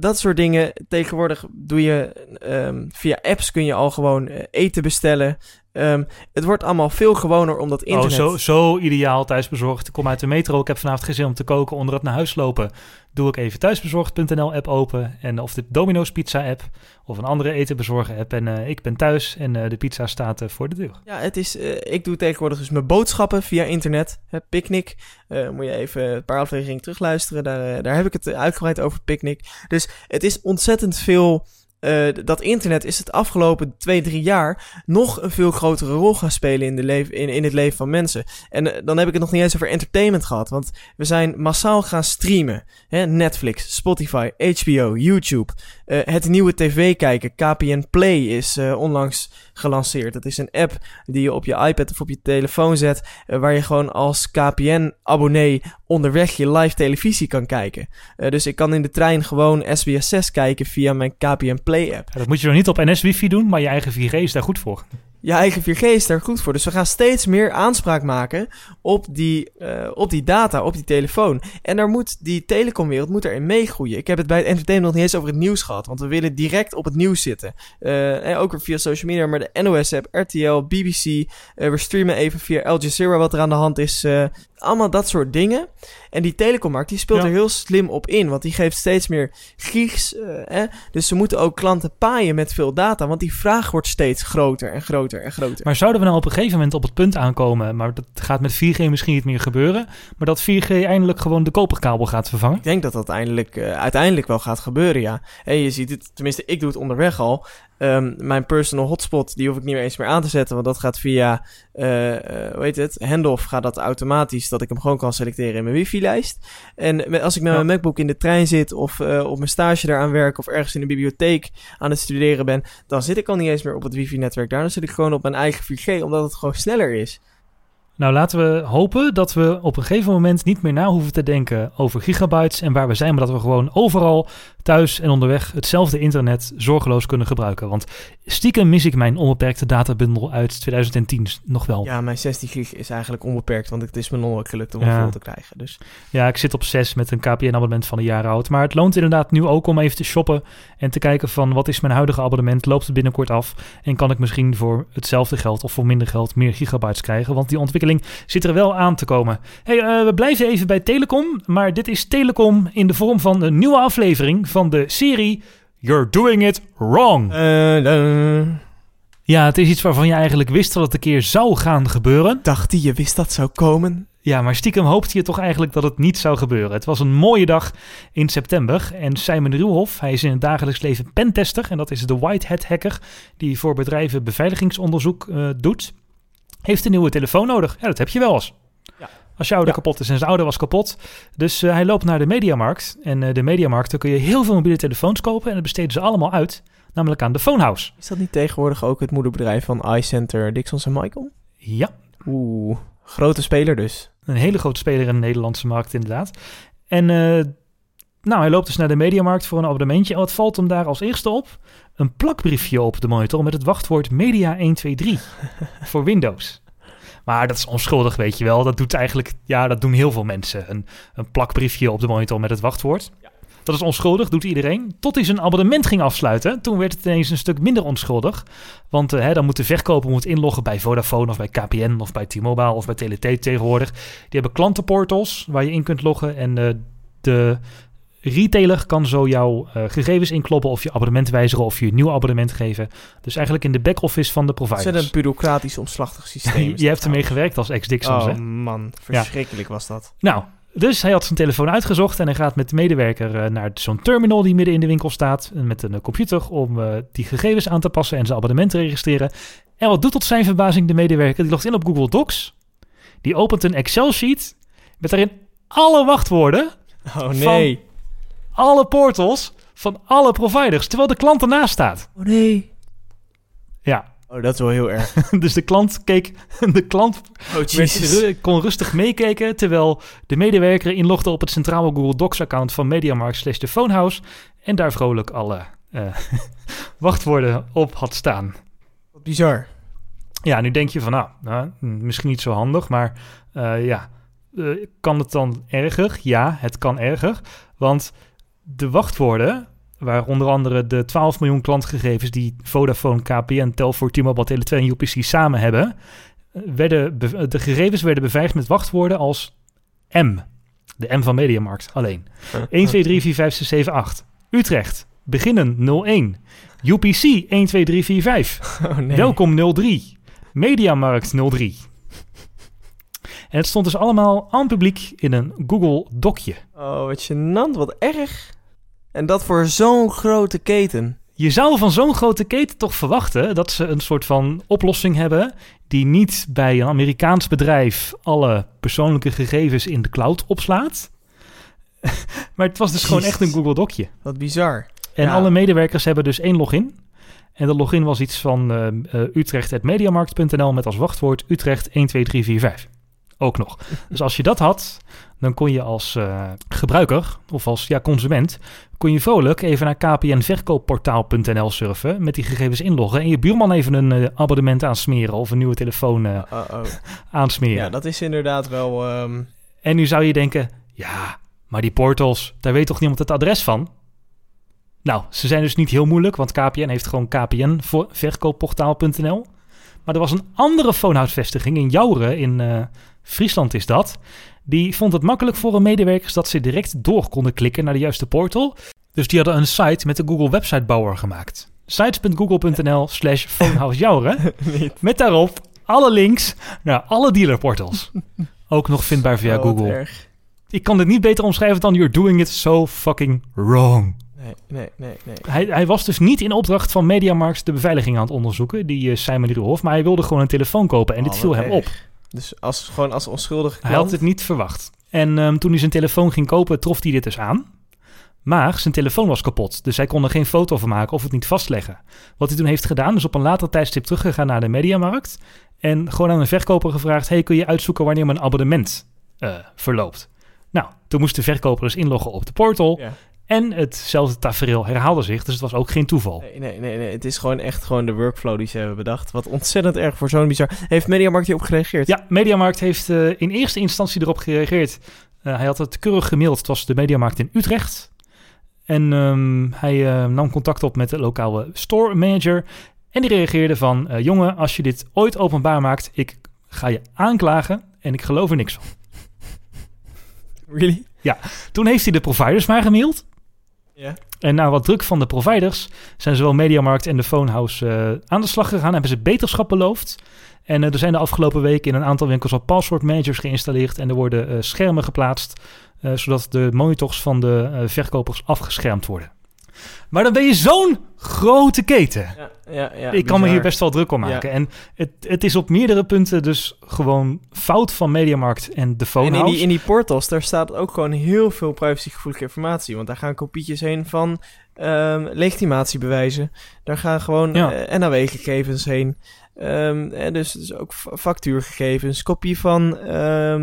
dat soort dingen. Tegenwoordig doe je ehm, via apps kun je al gewoon eten bestellen. Ehm, het wordt allemaal veel gewoner omdat internet... Oh, zo, zo ideaal thuisbezorgd. Ik kom uit de metro. Ik heb vanavond geen zin om te koken onder het naar huis lopen. Doe ik even thuisbezorgd.nl app open. En of de Domino's pizza app. Of een andere eten bezorgen app. En eh, ik ben thuis en eh, de pizza staat eh, voor de deur. Ja, het is, ik doe tegenwoordig dus mijn boodschappen via internet. Hè, Picnic. Moet je even een paar afleveringen terugluisteren. Daar, daar heb ik het uitgebreid over Picnic. Dus het is ontzettend veel. Eh, dat internet is het afgelopen twee, drie jaar nog een veel grotere rol gaan spelen in, de leven, in, in het leven van mensen. En eh, dan heb ik het nog niet eens over entertainment gehad. Want we zijn massaal gaan streamen. Hè? Netflix, Spotify, HBO, YouTube. Eh, het nieuwe tv kijken, KPN Play, is onlangs gelanceerd. Dat is een app die je op je iPad of op je telefoon zet, waar je gewoon als KPN-abonnee onderweg je live televisie kan kijken. Eh, dus ik kan in de trein gewoon SBS 6 kijken via mijn KPN Play-app. Ja, dat moet je nog niet op NS-wifi doen, maar je eigen 4G is daar goed voor. Je eigen 4G is daar goed voor. Dus we gaan steeds meer aanspraak maken op die, eh, op die data, op die telefoon. En daar moet die telecomwereld moet erin meegroeien. Ik heb het bij het entertainment nog niet eens over het nieuws gehad. Want we willen direct op het nieuws zitten. Eh, en ook weer via social media. Maar de NOS-app, RTL, BBC. eh, we streamen even via Al Jazeera wat er aan de hand is. Allemaal dat soort dingen. En die telecommarkt die speelt Ja. er heel slim op in. Want die geeft steeds meer gigs. eh? Dus ze moeten ook klanten paaien met veel data. Want die vraag wordt steeds groter en groter en groter. Maar zouden we nou op een gegeven moment op het punt aankomen, maar dat gaat met 4G misschien niet meer gebeuren, maar dat 4G eindelijk gewoon de koperkabel gaat vervangen? Ik denk dat dat uiteindelijk, eh, uiteindelijk wel gaat gebeuren, ja. En je ziet het, tenminste, ik doe het onderweg al. Ehm, mijn personal hotspot, die hoef ik niet meer eens meer aan te zetten, want dat gaat via, eh, hoe heet het, handoff gaat dat automatisch, dat ik hem gewoon kan selecteren in mijn wifi-lijst. En met- als ik met Ja. mijn MacBook in de trein zit, of eh, op mijn stage daaraan werk, of ergens in de bibliotheek aan het studeren ben, dan zit ik al niet eens meer op het wifi-netwerk daar. Dan zit ik gewoon op mijn eigen 4G, omdat het gewoon sneller is. Nou, laten we hopen dat we op een gegeven moment niet meer na hoeven te denken over gigabytes en waar we zijn, maar dat we gewoon overal thuis en onderweg hetzelfde internet zorgeloos kunnen gebruiken. Want stiekem mis ik mijn onbeperkte databundel uit 2010 nog wel. Ja, Ja, mijn 16 gig is eigenlijk onbeperkt, want het is me nog gelukt om Ja. vol te krijgen. Dus ik zit op 6 met een KPN-abonnement van een jaar oud. Maar het loont inderdaad nu ook om even te shoppen en te kijken van wat is mijn huidige abonnement, loopt het binnenkort af en kan ik misschien voor hetzelfde geld of voor minder geld meer gigabytes krijgen. Want die ontwikkeling zit er wel aan te komen. Hey, eh, we blijven even bij Telecom, maar dit is Telecom in de vorm van een nieuwe aflevering van de serie You're Doing It Wrong. Eh, Ja, het is iets waarvan je eigenlijk wist dat het een keer zou gaan gebeuren. dacht die je wist dat zou komen? Ja, maar stiekem hoopte je toch eigenlijk dat het niet zou gebeuren. Het was een mooie dag in september en Simon Ruwhoff, hij is in het dagelijks leven pentester en dat is de white hat hacker die voor bedrijven beveiligingsonderzoek eh, doet, heeft een nieuwe telefoon nodig. Ja, dat heb je wel eens. Als je Ja. kapot is en zijn oude was kapot. Dus eh, hij loopt naar de Mediamarkt en eh, de Mediamarkt, daar kun je heel veel mobiele telefoons kopen en dat besteden ze allemaal uit, namelijk aan de Phonehouse. Is dat niet tegenwoordig ook het moederbedrijf van iCenter, Dixons en Michael? Ja, Oeh, grote speler dus. Een hele grote speler in de Nederlandse markt, inderdaad. En eh, nou, hij loopt dus naar de mediamarkt voor een abonnementje. En wat valt hem daar als eerste op? Een plakbriefje op de monitor met het wachtwoord Media 123 [laughs] voor Windows. Maar dat is onschuldig, weet je wel. Dat doet eigenlijk, ja, dat doen heel veel mensen. Een, een plakbriefje op de monitor met het wachtwoord. Dat is onschuldig, doet iedereen. Tot hij zijn abonnement ging afsluiten. Toen werd het ineens een stuk minder onschuldig. Want eh, hè, dan moet de verkoper moet inloggen bij Vodafone of bij KPN of bij T-Mobile of bij Telenet tegenwoordig. Die hebben klantenportals waar je in kunt loggen. En eh, de retailer kan zo jouw eh, gegevens inkloppen of je abonnement wijzigen of je een nieuw abonnement geven. Dus eigenlijk in de back-office van de Het is een bureaucratisch omslachtig systeem. [laughs] je, hebt ermee nou. gewerkt als hè? Oh man, verschrikkelijk was dat. Nou, dus hij had zijn telefoon uitgezocht en hij gaat met de medewerker eh, naar zo'n terminal die midden in de winkel staat. eh, Met een computer om die gegevens aan te passen en zijn abonnement te registreren. En wat doet tot zijn verbazing de medewerker? Die logt in op Google Docs. Die opent een Excel-sheet met daarin alle wachtwoorden, Oh nee. Alle portals van alle providers, terwijl de klant ernaast staat. Oh nee. Ja, Oh, dat is wel heel erg. [laughs] dus de klant keek, [laughs] de klant Oh, werd [laughs] kon rustig meekijken, terwijl de medewerker inlogde op het centrale Google Docs account van MediaMarkt slash de Phonehouse en daar vrolijk alle eh, wachtwoorden op had staan. Wat bizar. Ja, nu denk je van, nou, nou, misschien niet zo handig, maar eh, ja, eh, kan het dan erger? Ja, het kan erger, want de wachtwoorden, waar onder andere de 12 miljoen klantgegevens die Vodafone, KPN, Telfort, T-Mobile, Tele2 en UPC samen hebben, eh, werden be- de gegevens werden beveiligd met wachtwoorden als M, de M van Mediamarkt alleen. 1, 2, 3, 4, 5, 6, 7, 8. Utrecht, beginnen 01. UPC 1, 2, 3, 4, 5. Oh, nee. Welkom 03. Mediamarkt 03. En het stond dus allemaal aan publiek in een Google Docje. Oh, wat gênant, wat erg. En dat voor zo'n grote keten. Je zou van zo'n grote keten toch verwachten dat ze een soort van oplossing hebben die niet bij een Amerikaans bedrijf alle persoonlijke gegevens in de cloud opslaat. [laughs] maar het was dus gewoon echt een. Google Docje. Wat bizar. En Ja. alle medewerkers hebben dus één login. En de login was iets van eh eh, utrecht.mediamarkt.nl met als wachtwoord Utrecht 12345. Ook nog. Dus als je dat had, dan kon je als eh, gebruiker of als ja, consument... kon je vrolijk even naar kpnverkoopportaal.nl surfen... met die gegevens inloggen en je buurman even een eh, abonnement aansmeren... of een nieuwe telefoon eh, Oh, oh. [laughs] aansmeren. Ja, dat is inderdaad wel... ehm, En nu zou je denken, ja, maar die portals, daar weet toch niemand het adres van? Nou, ze zijn dus niet heel moeilijk, want KPN heeft gewoon kpnverkoopportaal.nl. Maar er was een andere phonehouse-vestiging in Jouren, in Friesland is dat. Die vond het makkelijk voor hun medewerkers dat ze direct door konden klikken naar de juiste portal. Dus die hadden een site met de Google websitebouwer gemaakt. sites.google.nl slash. [laughs] Met daarop alle links naar alle dealerportals. [laughs] Ook nog vindbaar via Oh, Google. erg. Ik kan dit niet beter omschrijven dan you're doing it so fucking wrong. Nee, nee, nee, nee. Hij, hij was dus niet in opdracht van Mediamarkt de beveiliging aan het onderzoeken, die uh, Simon Ruhoff, maar hij wilde gewoon een telefoon kopen en Oh, dit viel wat hem erg. op. Dus als, gewoon als onschuldige Hij had klant... het niet verwacht. En ehm, toen hij zijn telefoon ging kopen, trof hij dit dus aan. Maar zijn telefoon was kapot, dus hij kon er geen foto van maken of het niet vastleggen. Wat hij toen heeft gedaan, is op een later tijdstip teruggegaan naar de Mediamarkt. En gewoon aan een verkoper gevraagd: hey, kun je uitzoeken wanneer mijn abonnement eh, verloopt? Nou, toen moest de verkoper dus inloggen op de portal. Ja. En hetzelfde tafereel herhaalde zich, dus het was ook geen toeval. Nee, nee, nee, nee. Het is gewoon echt gewoon de workflow die ze hebben bedacht. Wat ontzettend erg voor zo'n bizar... Heeft Mediamarkt hierop gereageerd? Ja, Mediamarkt heeft eh, in eerste instantie erop gereageerd. Eh, hij had het keurig gemaild. Het was de Mediamarkt in Utrecht. En ehm, hij eh, nam contact op met de lokale store manager. En die reageerde van... jongen, als je dit ooit openbaar maakt... ik ga je aanklagen en ik geloof er niks van. Really? Toen heeft hij de providers maar gemaild. En na wat druk van de providers zijn zowel Mediamarkt en de Phonehouse eh, aan de slag gegaan. Hebben ze beterschap beloofd. En eh, er zijn de afgelopen weken in een aantal winkels al password managers geïnstalleerd. En er worden eh, schermen geplaatst. zodat de monitors van de verkopers afgeschermd worden. Maar dan ben je zo'n grote keten. Ja, ja, ja, Ik kan me hier best wel druk om maken. En het, het is op meerdere punten dus gewoon fout van Mediamarkt en de En Phonehouse. in die, in die portals, daar staat ook gewoon heel veel privacygevoelige informatie. Want daar gaan kopietjes heen van ehm, legitimatiebewijzen. Daar gaan gewoon Ja. eh, NAW-gegevens heen. Ehm, en dus, dus ook fa- factuurgegevens. Kopie van, eh,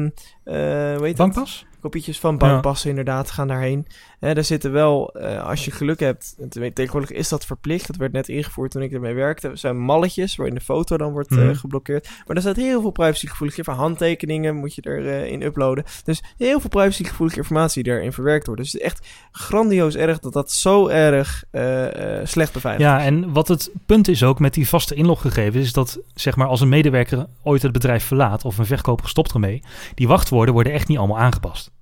hoe heet dat? Kopietjes van bankpassen inderdaad gaan daarheen. Hè, daar zitten wel, eh, als je geluk hebt, en te- tegenwoordig is dat verplicht. Dat werd net ingevoerd toen ik ermee werkte. Er zijn malletjes waarin de foto dan wordt eh, Mhm. geblokkeerd. Maar er staat heel veel privacygevoelige van handtekeningen moet je erin uploaden. Dus heel veel privacygevoelige informatie die erin verwerkt wordt. Dus het is echt grandioos erg dat dat zo erg eh, eh, slecht beveiligd Ja, en wat het punt is ook met die vaste inloggegevens, is dat zeg maar als een medewerker ooit het bedrijf verlaat of een verkoper stopt ermee, die wachtwoorden worden echt niet allemaal aangepast.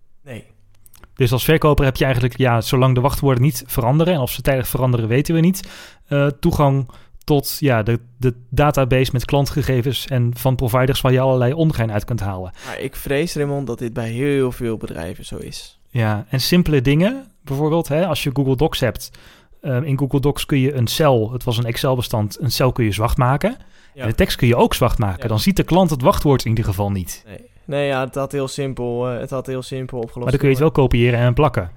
Dus als verkoper heb je eigenlijk, ja, zolang de wachtwoorden niet veranderen en of ze tijdig veranderen weten we niet, eh, toegang tot ja, de, de database met klantgegevens en van providers waar je allerlei ongein uit kunt halen. Maar ik vrees, Raymond, dat dit bij heel veel bedrijven zo is. Ja, en simpele dingen, bijvoorbeeld hè, als je Google Docs hebt. eh, in Google Docs kun je een cel, het was een Excel-bestand, een cel kun je zwart maken. Ja. En de tekst kun je ook zwart maken. Ja. Dan ziet de klant het wachtwoord in ieder geval niet. Nee, nee ja, het had heel simpel, eh, het had heel simpel opgelost. Maar dan kun je het wel kopiëren en plakken.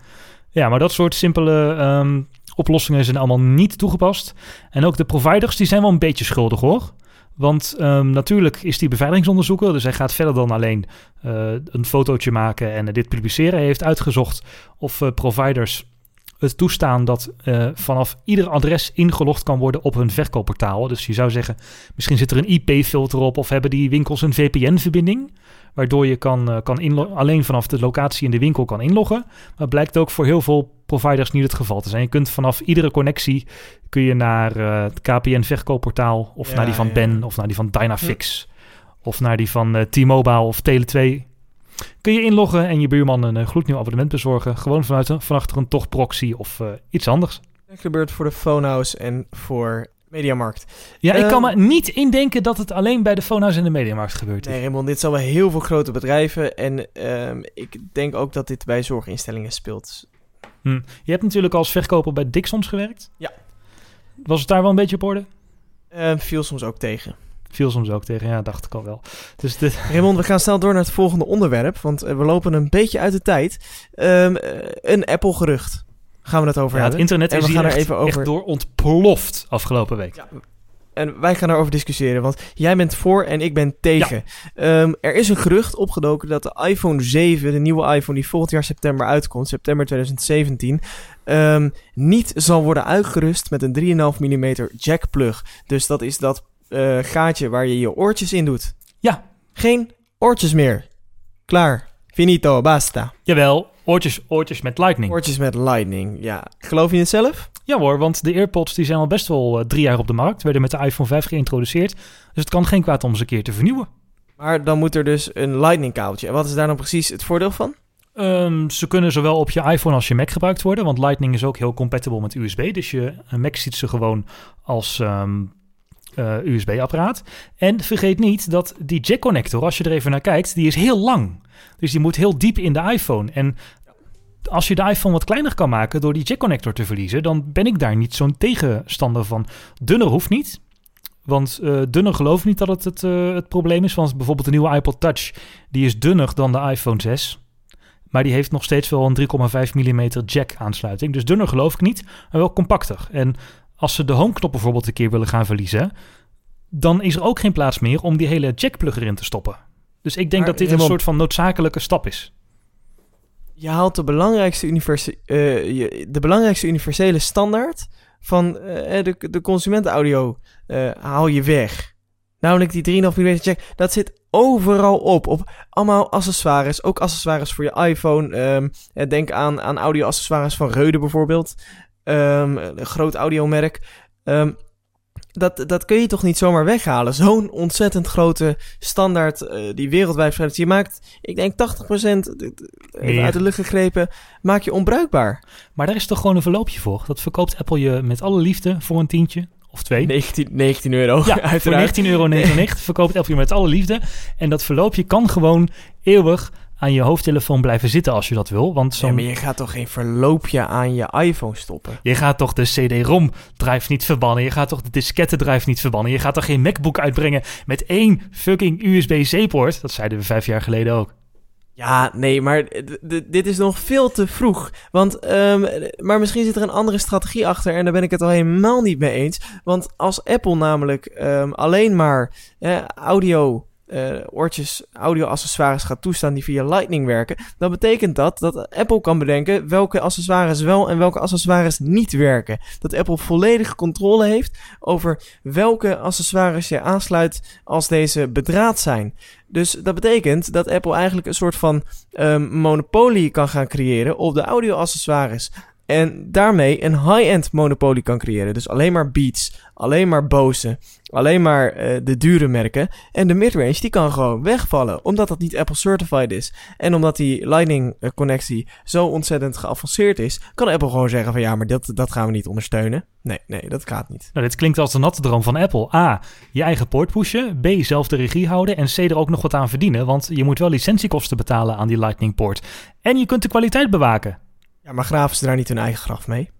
Ja, maar dat soort simpele ehm, oplossingen zijn allemaal niet toegepast. En ook de providers die zijn wel een beetje schuldig hoor. Want ehm, natuurlijk is die beveiligingsonderzoeker, dus hij gaat verder dan alleen eh, een fotootje maken en dit publiceren. Hij heeft uitgezocht of eh, providers het toestaan dat vanaf ieder adres ingelogd kan worden op hun verkoopportaal. Dus je zou zeggen, misschien zit er een IP-filter op of hebben die winkels een VPN-verbinding, waardoor je kan, eh, kan inlo- alleen vanaf de locatie in de winkel kan inloggen. Maar het blijkt ook voor heel veel providers niet het geval te zijn. Je kunt vanaf iedere connectie kun je naar eh, het KPN-verkoopportaal of Ja, naar die van ja. Ben of naar die van Dynafix of naar die van eh, T-Mobile of Tele2 kun je inloggen en je buurman een gloednieuw abonnement bezorgen. Gewoon vanuit een, van achter een toch proxy of eh, iets anders. Dat gebeurt voor de Phonehouse en voor Mediamarkt. Ja, ik kan Ehm, me niet indenken dat het alleen bij de Phonehouse en de Mediamarkt gebeurt. Nee, Raymond, dit zijn wel heel veel grote bedrijven. En ehm, ik denk ook dat dit bij zorginstellingen speelt. Hm. Je hebt natuurlijk als verkoper bij Dixons gewerkt. Ja. Was het daar wel een beetje op orde? Ehm, viel soms ook tegen. Viel soms ook tegen, ja, dacht ik al wel. Dus dit, Raymond, we gaan snel door naar het volgende onderwerp. Want eh, we lopen een beetje uit de tijd. Ehm, een Apple-gerucht. Gaan we het over ja, het hebben. internet En is we hier gaan er echt, even over- echt door ontploft afgelopen week. En wij gaan daarover discussiëren, want jij bent voor en ik ben tegen. Ehm, er is een gerucht opgedoken dat de iPhone 7, de nieuwe iPhone die volgend jaar september uitkomt, september 2017, ehm, niet zal worden uitgerust met een 3,5 mm jackplug. Dus dat is dat eh, gaatje waar je je oortjes in doet. Ja. Geen oortjes meer. Klaar. Finito, basta. Jawel, oortjes, oortjes met lightning. Oortjes met lightning, ja. Geloof je het zelf? Ja hoor, want de AirPods die zijn al best wel eh, drie jaar op de markt. Werden met de iPhone 5 geïntroduceerd. Dus het kan geen kwaad om ze een keer te vernieuwen. Maar dan moet er dus een lightning kabeltje. En wat is daar dan precies het voordeel van? Ehm, ze kunnen zowel op je iPhone als je Mac gebruikt worden, want Lightning is ook heel compatible met USB. Dus je een Mac ziet ze gewoon als ehm, eh, USB-apparaat. En vergeet niet dat die jack-connector, als je er even naar kijkt, die is heel lang. Dus die moet heel diep in de iPhone. En als je de iPhone wat kleiner kan maken door die jack-connector te verliezen, dan ben ik daar niet zo'n tegenstander van. Dunner hoeft niet. Want eh, dunner geloof ik niet dat het het, eh, het probleem is. Want bijvoorbeeld de nieuwe iPod Touch, die is dunner dan de iPhone 6. Maar die heeft nog steeds wel een 3,5 mm jack aansluiting. Dus dunner geloof ik niet, maar wel compacter. En als ze de homeknop bijvoorbeeld een keer willen gaan verliezen... dan is er ook geen plaats meer om die hele jackplug erin te stoppen. Dus ik denk Maar, dat dit een soort van noodzakelijke stap is. Je haalt de belangrijkste, universe- eh, de belangrijkste universele standaard van eh, de, de consumentenaudio eh, haal je weg. Namelijk die 3,5 mm jack. Dat zit overal op. Op allemaal accessoires. Ook accessoires voor je iPhone. Ehm, eh, denk aan, aan audio-accessoires van Reude bijvoorbeeld. Ehm, een groot audiomerk. Ehm, dat, dat kun je toch niet zomaar weghalen. Zo'n ontzettend grote standaard eh, die wereldwijd is. Je maakt, ik denk 80% dit- even Meer. uit de lucht gegrepen, maak je onbruikbaar. Maar daar is toch gewoon een verloopje voor? Dat verkoopt Apple je met alle liefde voor een tientje of twee. 19, 19 euro, Ja, [laughs] voor uiteraard. 19,99 euro [laughs] verkoopt Apple je met alle liefde. En dat verloopje kan gewoon eeuwig aan je hoofdtelefoon blijven zitten als je dat wil. Want Ja, zo'n maar je gaat toch geen verloopje aan je iPhone stoppen? Je gaat toch de CD-ROM drive niet verbannen. Je gaat toch de diskette drive niet verbannen. Je gaat toch geen MacBook uitbrengen met één fucking USB-C-poort. Dat zeiden we vijf jaar geleden ook. Ja, nee, maar dit is nog veel te vroeg. Want, ehm, maar misschien zit er een andere strategie achter en daar ben ik het al helemaal niet mee eens. Want als Apple namelijk ehm, alleen maar eh, audio, eh, oortjes, audio-accessoires gaat toestaan die via Lightning werken, dan betekent dat dat Apple kan bedenken welke accessoires wel en welke accessoires niet werken. Dat Apple volledige controle heeft over welke accessoires je aansluit als deze bedraad zijn. Dus dat betekent dat Apple eigenlijk een soort van ehm, monopolie kan gaan creëren op de audio-accessoires. En daarmee een high-end monopolie kan creëren. Dus alleen maar Beats, alleen maar Bose, alleen maar eh, de dure merken. En de midrange die kan gewoon wegvallen, omdat dat niet Apple certified is. En omdat die Lightning-connectie zo ontzettend geavanceerd is, kan Apple gewoon zeggen van ja, maar dat, dat gaan we niet ondersteunen. Nee, nee, dat gaat niet. Nou, dit klinkt als de natte droom van Apple. A. Je eigen poort pushen. B. Zelf de regie houden. En C. Er ook nog wat aan verdienen. Want je moet wel licentiekosten betalen aan die Lightning poort. En je kunt de kwaliteit bewaken. Maar graven ze daar niet hun eigen graf mee?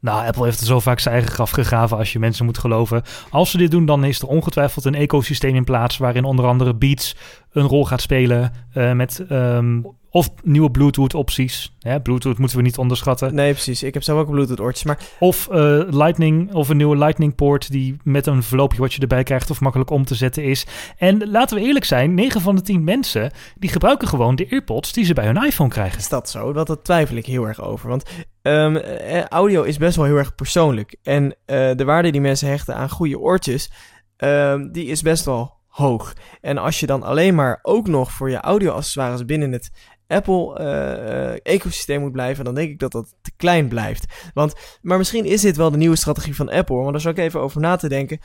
Nou, Apple heeft er zo vaak zijn eigen graf gegraven als je mensen moet geloven. Als ze dit doen, dan is er ongetwijfeld een ecosysteem in plaats waarin onder andere Beats een rol gaat spelen. eh, met ehm, of nieuwe Bluetooth opties. Hè, Bluetooth moeten we niet onderschatten. Nee, precies. Ik heb zelf ook Bluetooth oortjes. Maar Of eh, Lightning, of een nieuwe Lightning poort die met een verloopje wat je erbij krijgt of makkelijk om te zetten is. En laten we eerlijk zijn, 9 van de 10 mensen die gebruiken gewoon de AirPods die ze bij hun iPhone krijgen. is dat zo? Dat, dat twijfel ik heel erg over. Want ehm, eh, audio is best wel heel erg persoonlijk. En eh, de waarde die mensen hechten aan goede oortjes, ehm, die is best wel hoog. En als je dan alleen maar ook nog voor je audio-accessoires binnen het Apple-ecosysteem moet blijven, dan denk ik dat dat te klein blijft. Want, maar misschien is dit wel de nieuwe strategie van Apple, want daar zou ik even over na te denken.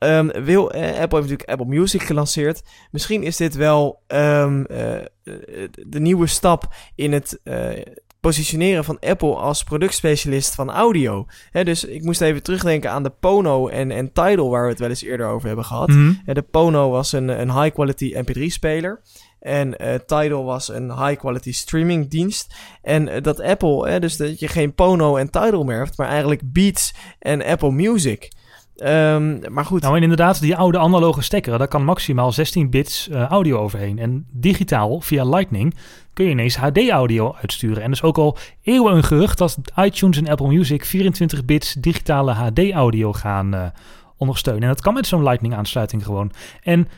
Ehm, wil, eh, Apple heeft natuurlijk Apple Music gelanceerd. Misschien is dit wel ehm, eh, eh, de nieuwe stap in het eh, positioneren van Apple als productspecialist van audio. Dus ik moest even terugdenken aan de Pono en, en Tidal, waar we het wel eens eerder over hebben gehad. Mhm. De Pono was een, een high-quality MP3-speler. En eh, Tidal was een high-quality streamingdienst. En eh, dat Apple, hè, dus dat je geen Pono en Tidal meer hebt, maar eigenlijk Beats en Apple Music. Ehm, maar goed, Nou, en inderdaad, die oude analoge stekker, daar kan maximaal 16 bits eh, audio overheen. En digitaal, via Lightning, kun je ineens HD-audio uitsturen. En is ook al eeuwen een gerucht dat iTunes en Apple Music 24 bits digitale HD-audio gaan ondersteunen. En dat kan met zo'n Lightning-aansluiting gewoon. En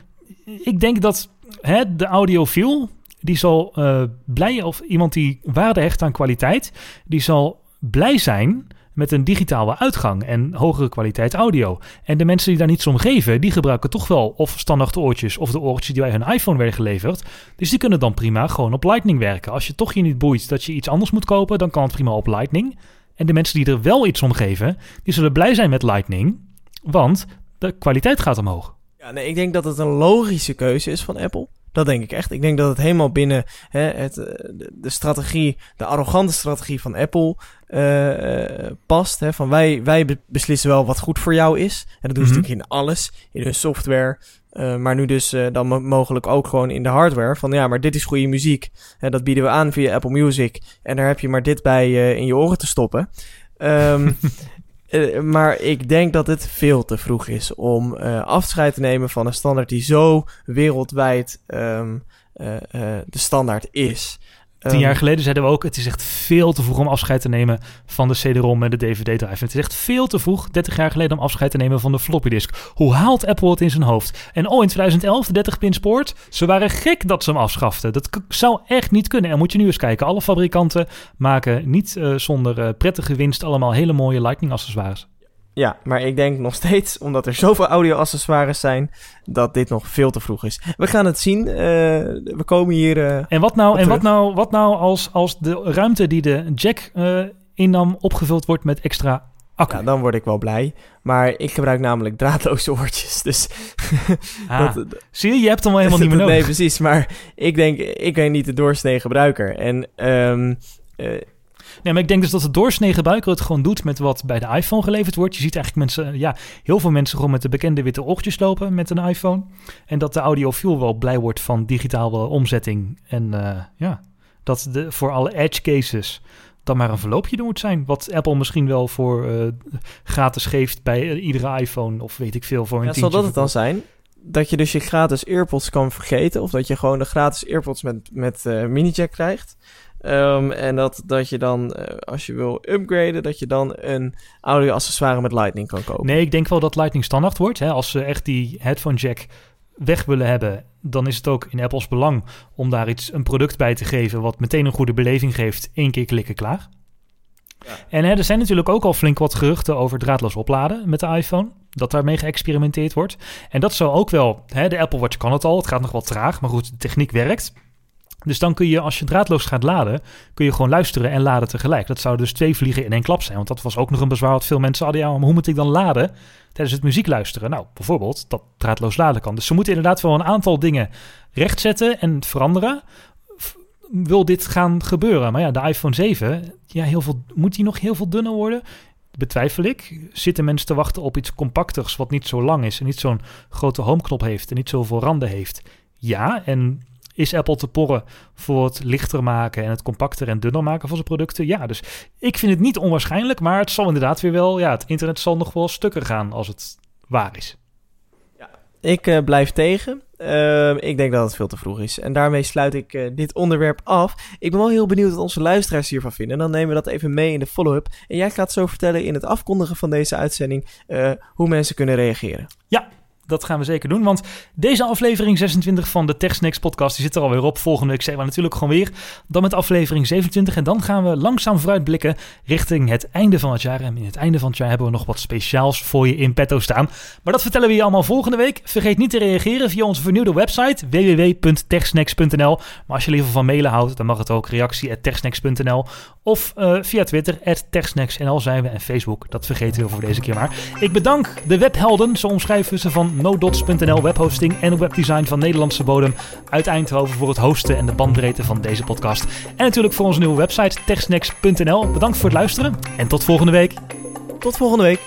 ik denk dat de audiofiel, die zal eh, blij, of iemand die waarde hecht aan kwaliteit, die zal blij zijn met een digitale uitgang en hogere kwaliteit audio. En de mensen die daar niets om geven, die gebruiken toch wel of standaard oortjes of de oortjes die bij hun iPhone werden geleverd. Dus die kunnen dan prima gewoon op Lightning werken. Als je toch je niet boeit dat je iets anders moet kopen, dan kan het prima op Lightning. En de mensen die er wel iets om geven, die zullen blij zijn met Lightning, want de kwaliteit gaat omhoog. Ja, nee, ik denk dat het een logische keuze is van Apple. Dat denk ik echt. Ik denk dat het helemaal binnen hè, het, eh, de, strategie, de arrogante strategie van Apple eh, eh, past. Hè, van wij, wij be- beslissen wel wat goed voor jou is. En dat doen ze Mhm. natuurlijk in alles. In hun software. maar nu dus dan mo- mogelijk ook gewoon in de hardware. Van ja, maar dit is goede muziek. En dat bieden we aan via Apple Music. En daar heb je maar dit bij in je oren te stoppen. Ehm, [laughs] eh, maar ik denk dat het veel te vroeg is om eh, afscheid te nemen van een standaard die zo wereldwijd ehm, eh, de standaard is. Tien Ehm, jaar geleden zeiden we ook, het is echt veel te vroeg om afscheid te nemen van de CD-ROM en de DVD-drive. Het is echt veel te vroeg, 30 jaar geleden, om afscheid te nemen van de floppy disk. Hoe haalt Apple het in zijn hoofd? En oh, in 2011, de 30-pin spoort, ze waren gek dat ze hem afschaften. Dat zou echt niet kunnen. En moet je nu eens kijken, alle fabrikanten maken niet eh, zonder eh, prettige winst allemaal hele mooie Lightning accessoires. Ja, maar ik denk nog steeds, omdat er zoveel audio-accessoires zijn, dat dit nog veel te vroeg is. We gaan het zien. eh, we komen hier... eh, En wat nou, en wat nou, wat nou als, als de ruimte die de jack eh, innam opgevuld wordt met extra accu? ja, dan word ik wel blij. Maar ik gebruik namelijk draadloze oortjes. Dus [laughs] Ah, dat, zie je, je hebt hem wel helemaal [laughs] niet meer nodig. Nee, precies. Maar ik denk, ik ben niet de doorsnee gebruiker. En ehm, eh, Nee, maar ik denk dus dat de doorsnee gebruiker het gewoon doet met wat bij de iPhone geleverd wordt. Je ziet eigenlijk mensen, ja, heel veel mensen gewoon met de bekende witte oortjes lopen met een iPhone. En dat de audiofiel wel blij wordt van digitale omzetting. En eh, ja, dat de, voor alle edge cases dan maar een verloopje er moet zijn. Wat Apple misschien wel voor eh, gratis geeft bij eh, iedere iPhone of weet ik veel voor een ja, zal dat het dan zijn? Dat je dus je gratis AirPods kan vergeten. Of dat je gewoon de gratis AirPods met, met eh, mini-jack krijgt. Ehm, en dat, dat je dan, eh, als je wil upgraden, dat je dan een audio-accessoire met Lightning kan kopen. Nee, ik denk wel dat Lightning standaard wordt. Hè. Als ze echt die headphone jack weg willen hebben, dan is het ook in Apple's belang om daar iets, een product bij te geven wat meteen een goede beleving geeft. Eén keer klikken, klaar. Ja. En hè, er zijn natuurlijk ook al flink wat geruchten over draadloos opladen met de iPhone. Dat daarmee geëxperimenteerd wordt. En dat zou ook wel, hè, de Apple Watch kan het al, het gaat nog wel traag, maar goed, de techniek werkt. Dus dan kun je, als je draadloos gaat laden, kun je gewoon luisteren en laden tegelijk. Dat zou dus twee vliegen in één klap zijn. Want dat was ook nog een bezwaar wat veel mensen hadden. Ja, maar hoe moet ik dan laden tijdens het muziek luisteren? Nou, bijvoorbeeld dat draadloos laden kan. Dus ze moeten inderdaad wel een aantal dingen rechtzetten en veranderen. Wil dit gaan gebeuren? Maar ja, de iPhone 7, ja, heel veel, moet die nog heel veel dunner worden? Betwijfel ik. Zitten mensen te wachten op iets compacters wat niet zo lang is en niet zo'n grote homeknop heeft en niet zoveel randen heeft? Ja, en is Apple te porren voor het lichter maken en het compacter en dunner maken van zijn producten? Ja, dus ik vind het niet onwaarschijnlijk, maar het zal inderdaad weer wel, ja, het internet zal nog wel stukken gaan als het waar is. Ik eh, blijf tegen. Ehm, ik denk dat het veel te vroeg is. En daarmee sluit ik eh, dit onderwerp af. Ik ben wel heel benieuwd wat onze luisteraars hiervan vinden. Dan nemen we dat even mee in de follow-up. En jij gaat zo vertellen in het afkondigen van deze uitzending eh, hoe mensen kunnen reageren. Ja, dat gaan we zeker doen. Want deze aflevering 26 van de TechSnacks podcast die zit er alweer op. Volgende week zijn we natuurlijk gewoon weer. Dan met aflevering 27. En dan gaan we langzaam vooruitblikken richting het einde van het jaar. En in het einde van het jaar hebben we nog wat speciaals voor je in petto staan. Maar dat vertellen we je allemaal volgende week. Vergeet niet te reageren via onze vernieuwde website www.techsnacks.nl. Maar als je liever van mailen houdt, dan mag het ook reactie.techsnacks.nl. Of uh, via Twitter, techsnacks.nl zijn we. En Facebook, dat vergeten we voor deze keer maar. Ik bedank de webhelden, zo omschrijven ze van nodots.nl webhosting en webdesign van Nederlandse bodem uit Eindhoven voor het hosten en de bandbreedte van deze podcast. En natuurlijk voor onze nieuwe website techsnacks.nl. Bedankt voor het luisteren en tot volgende week. Tot volgende week.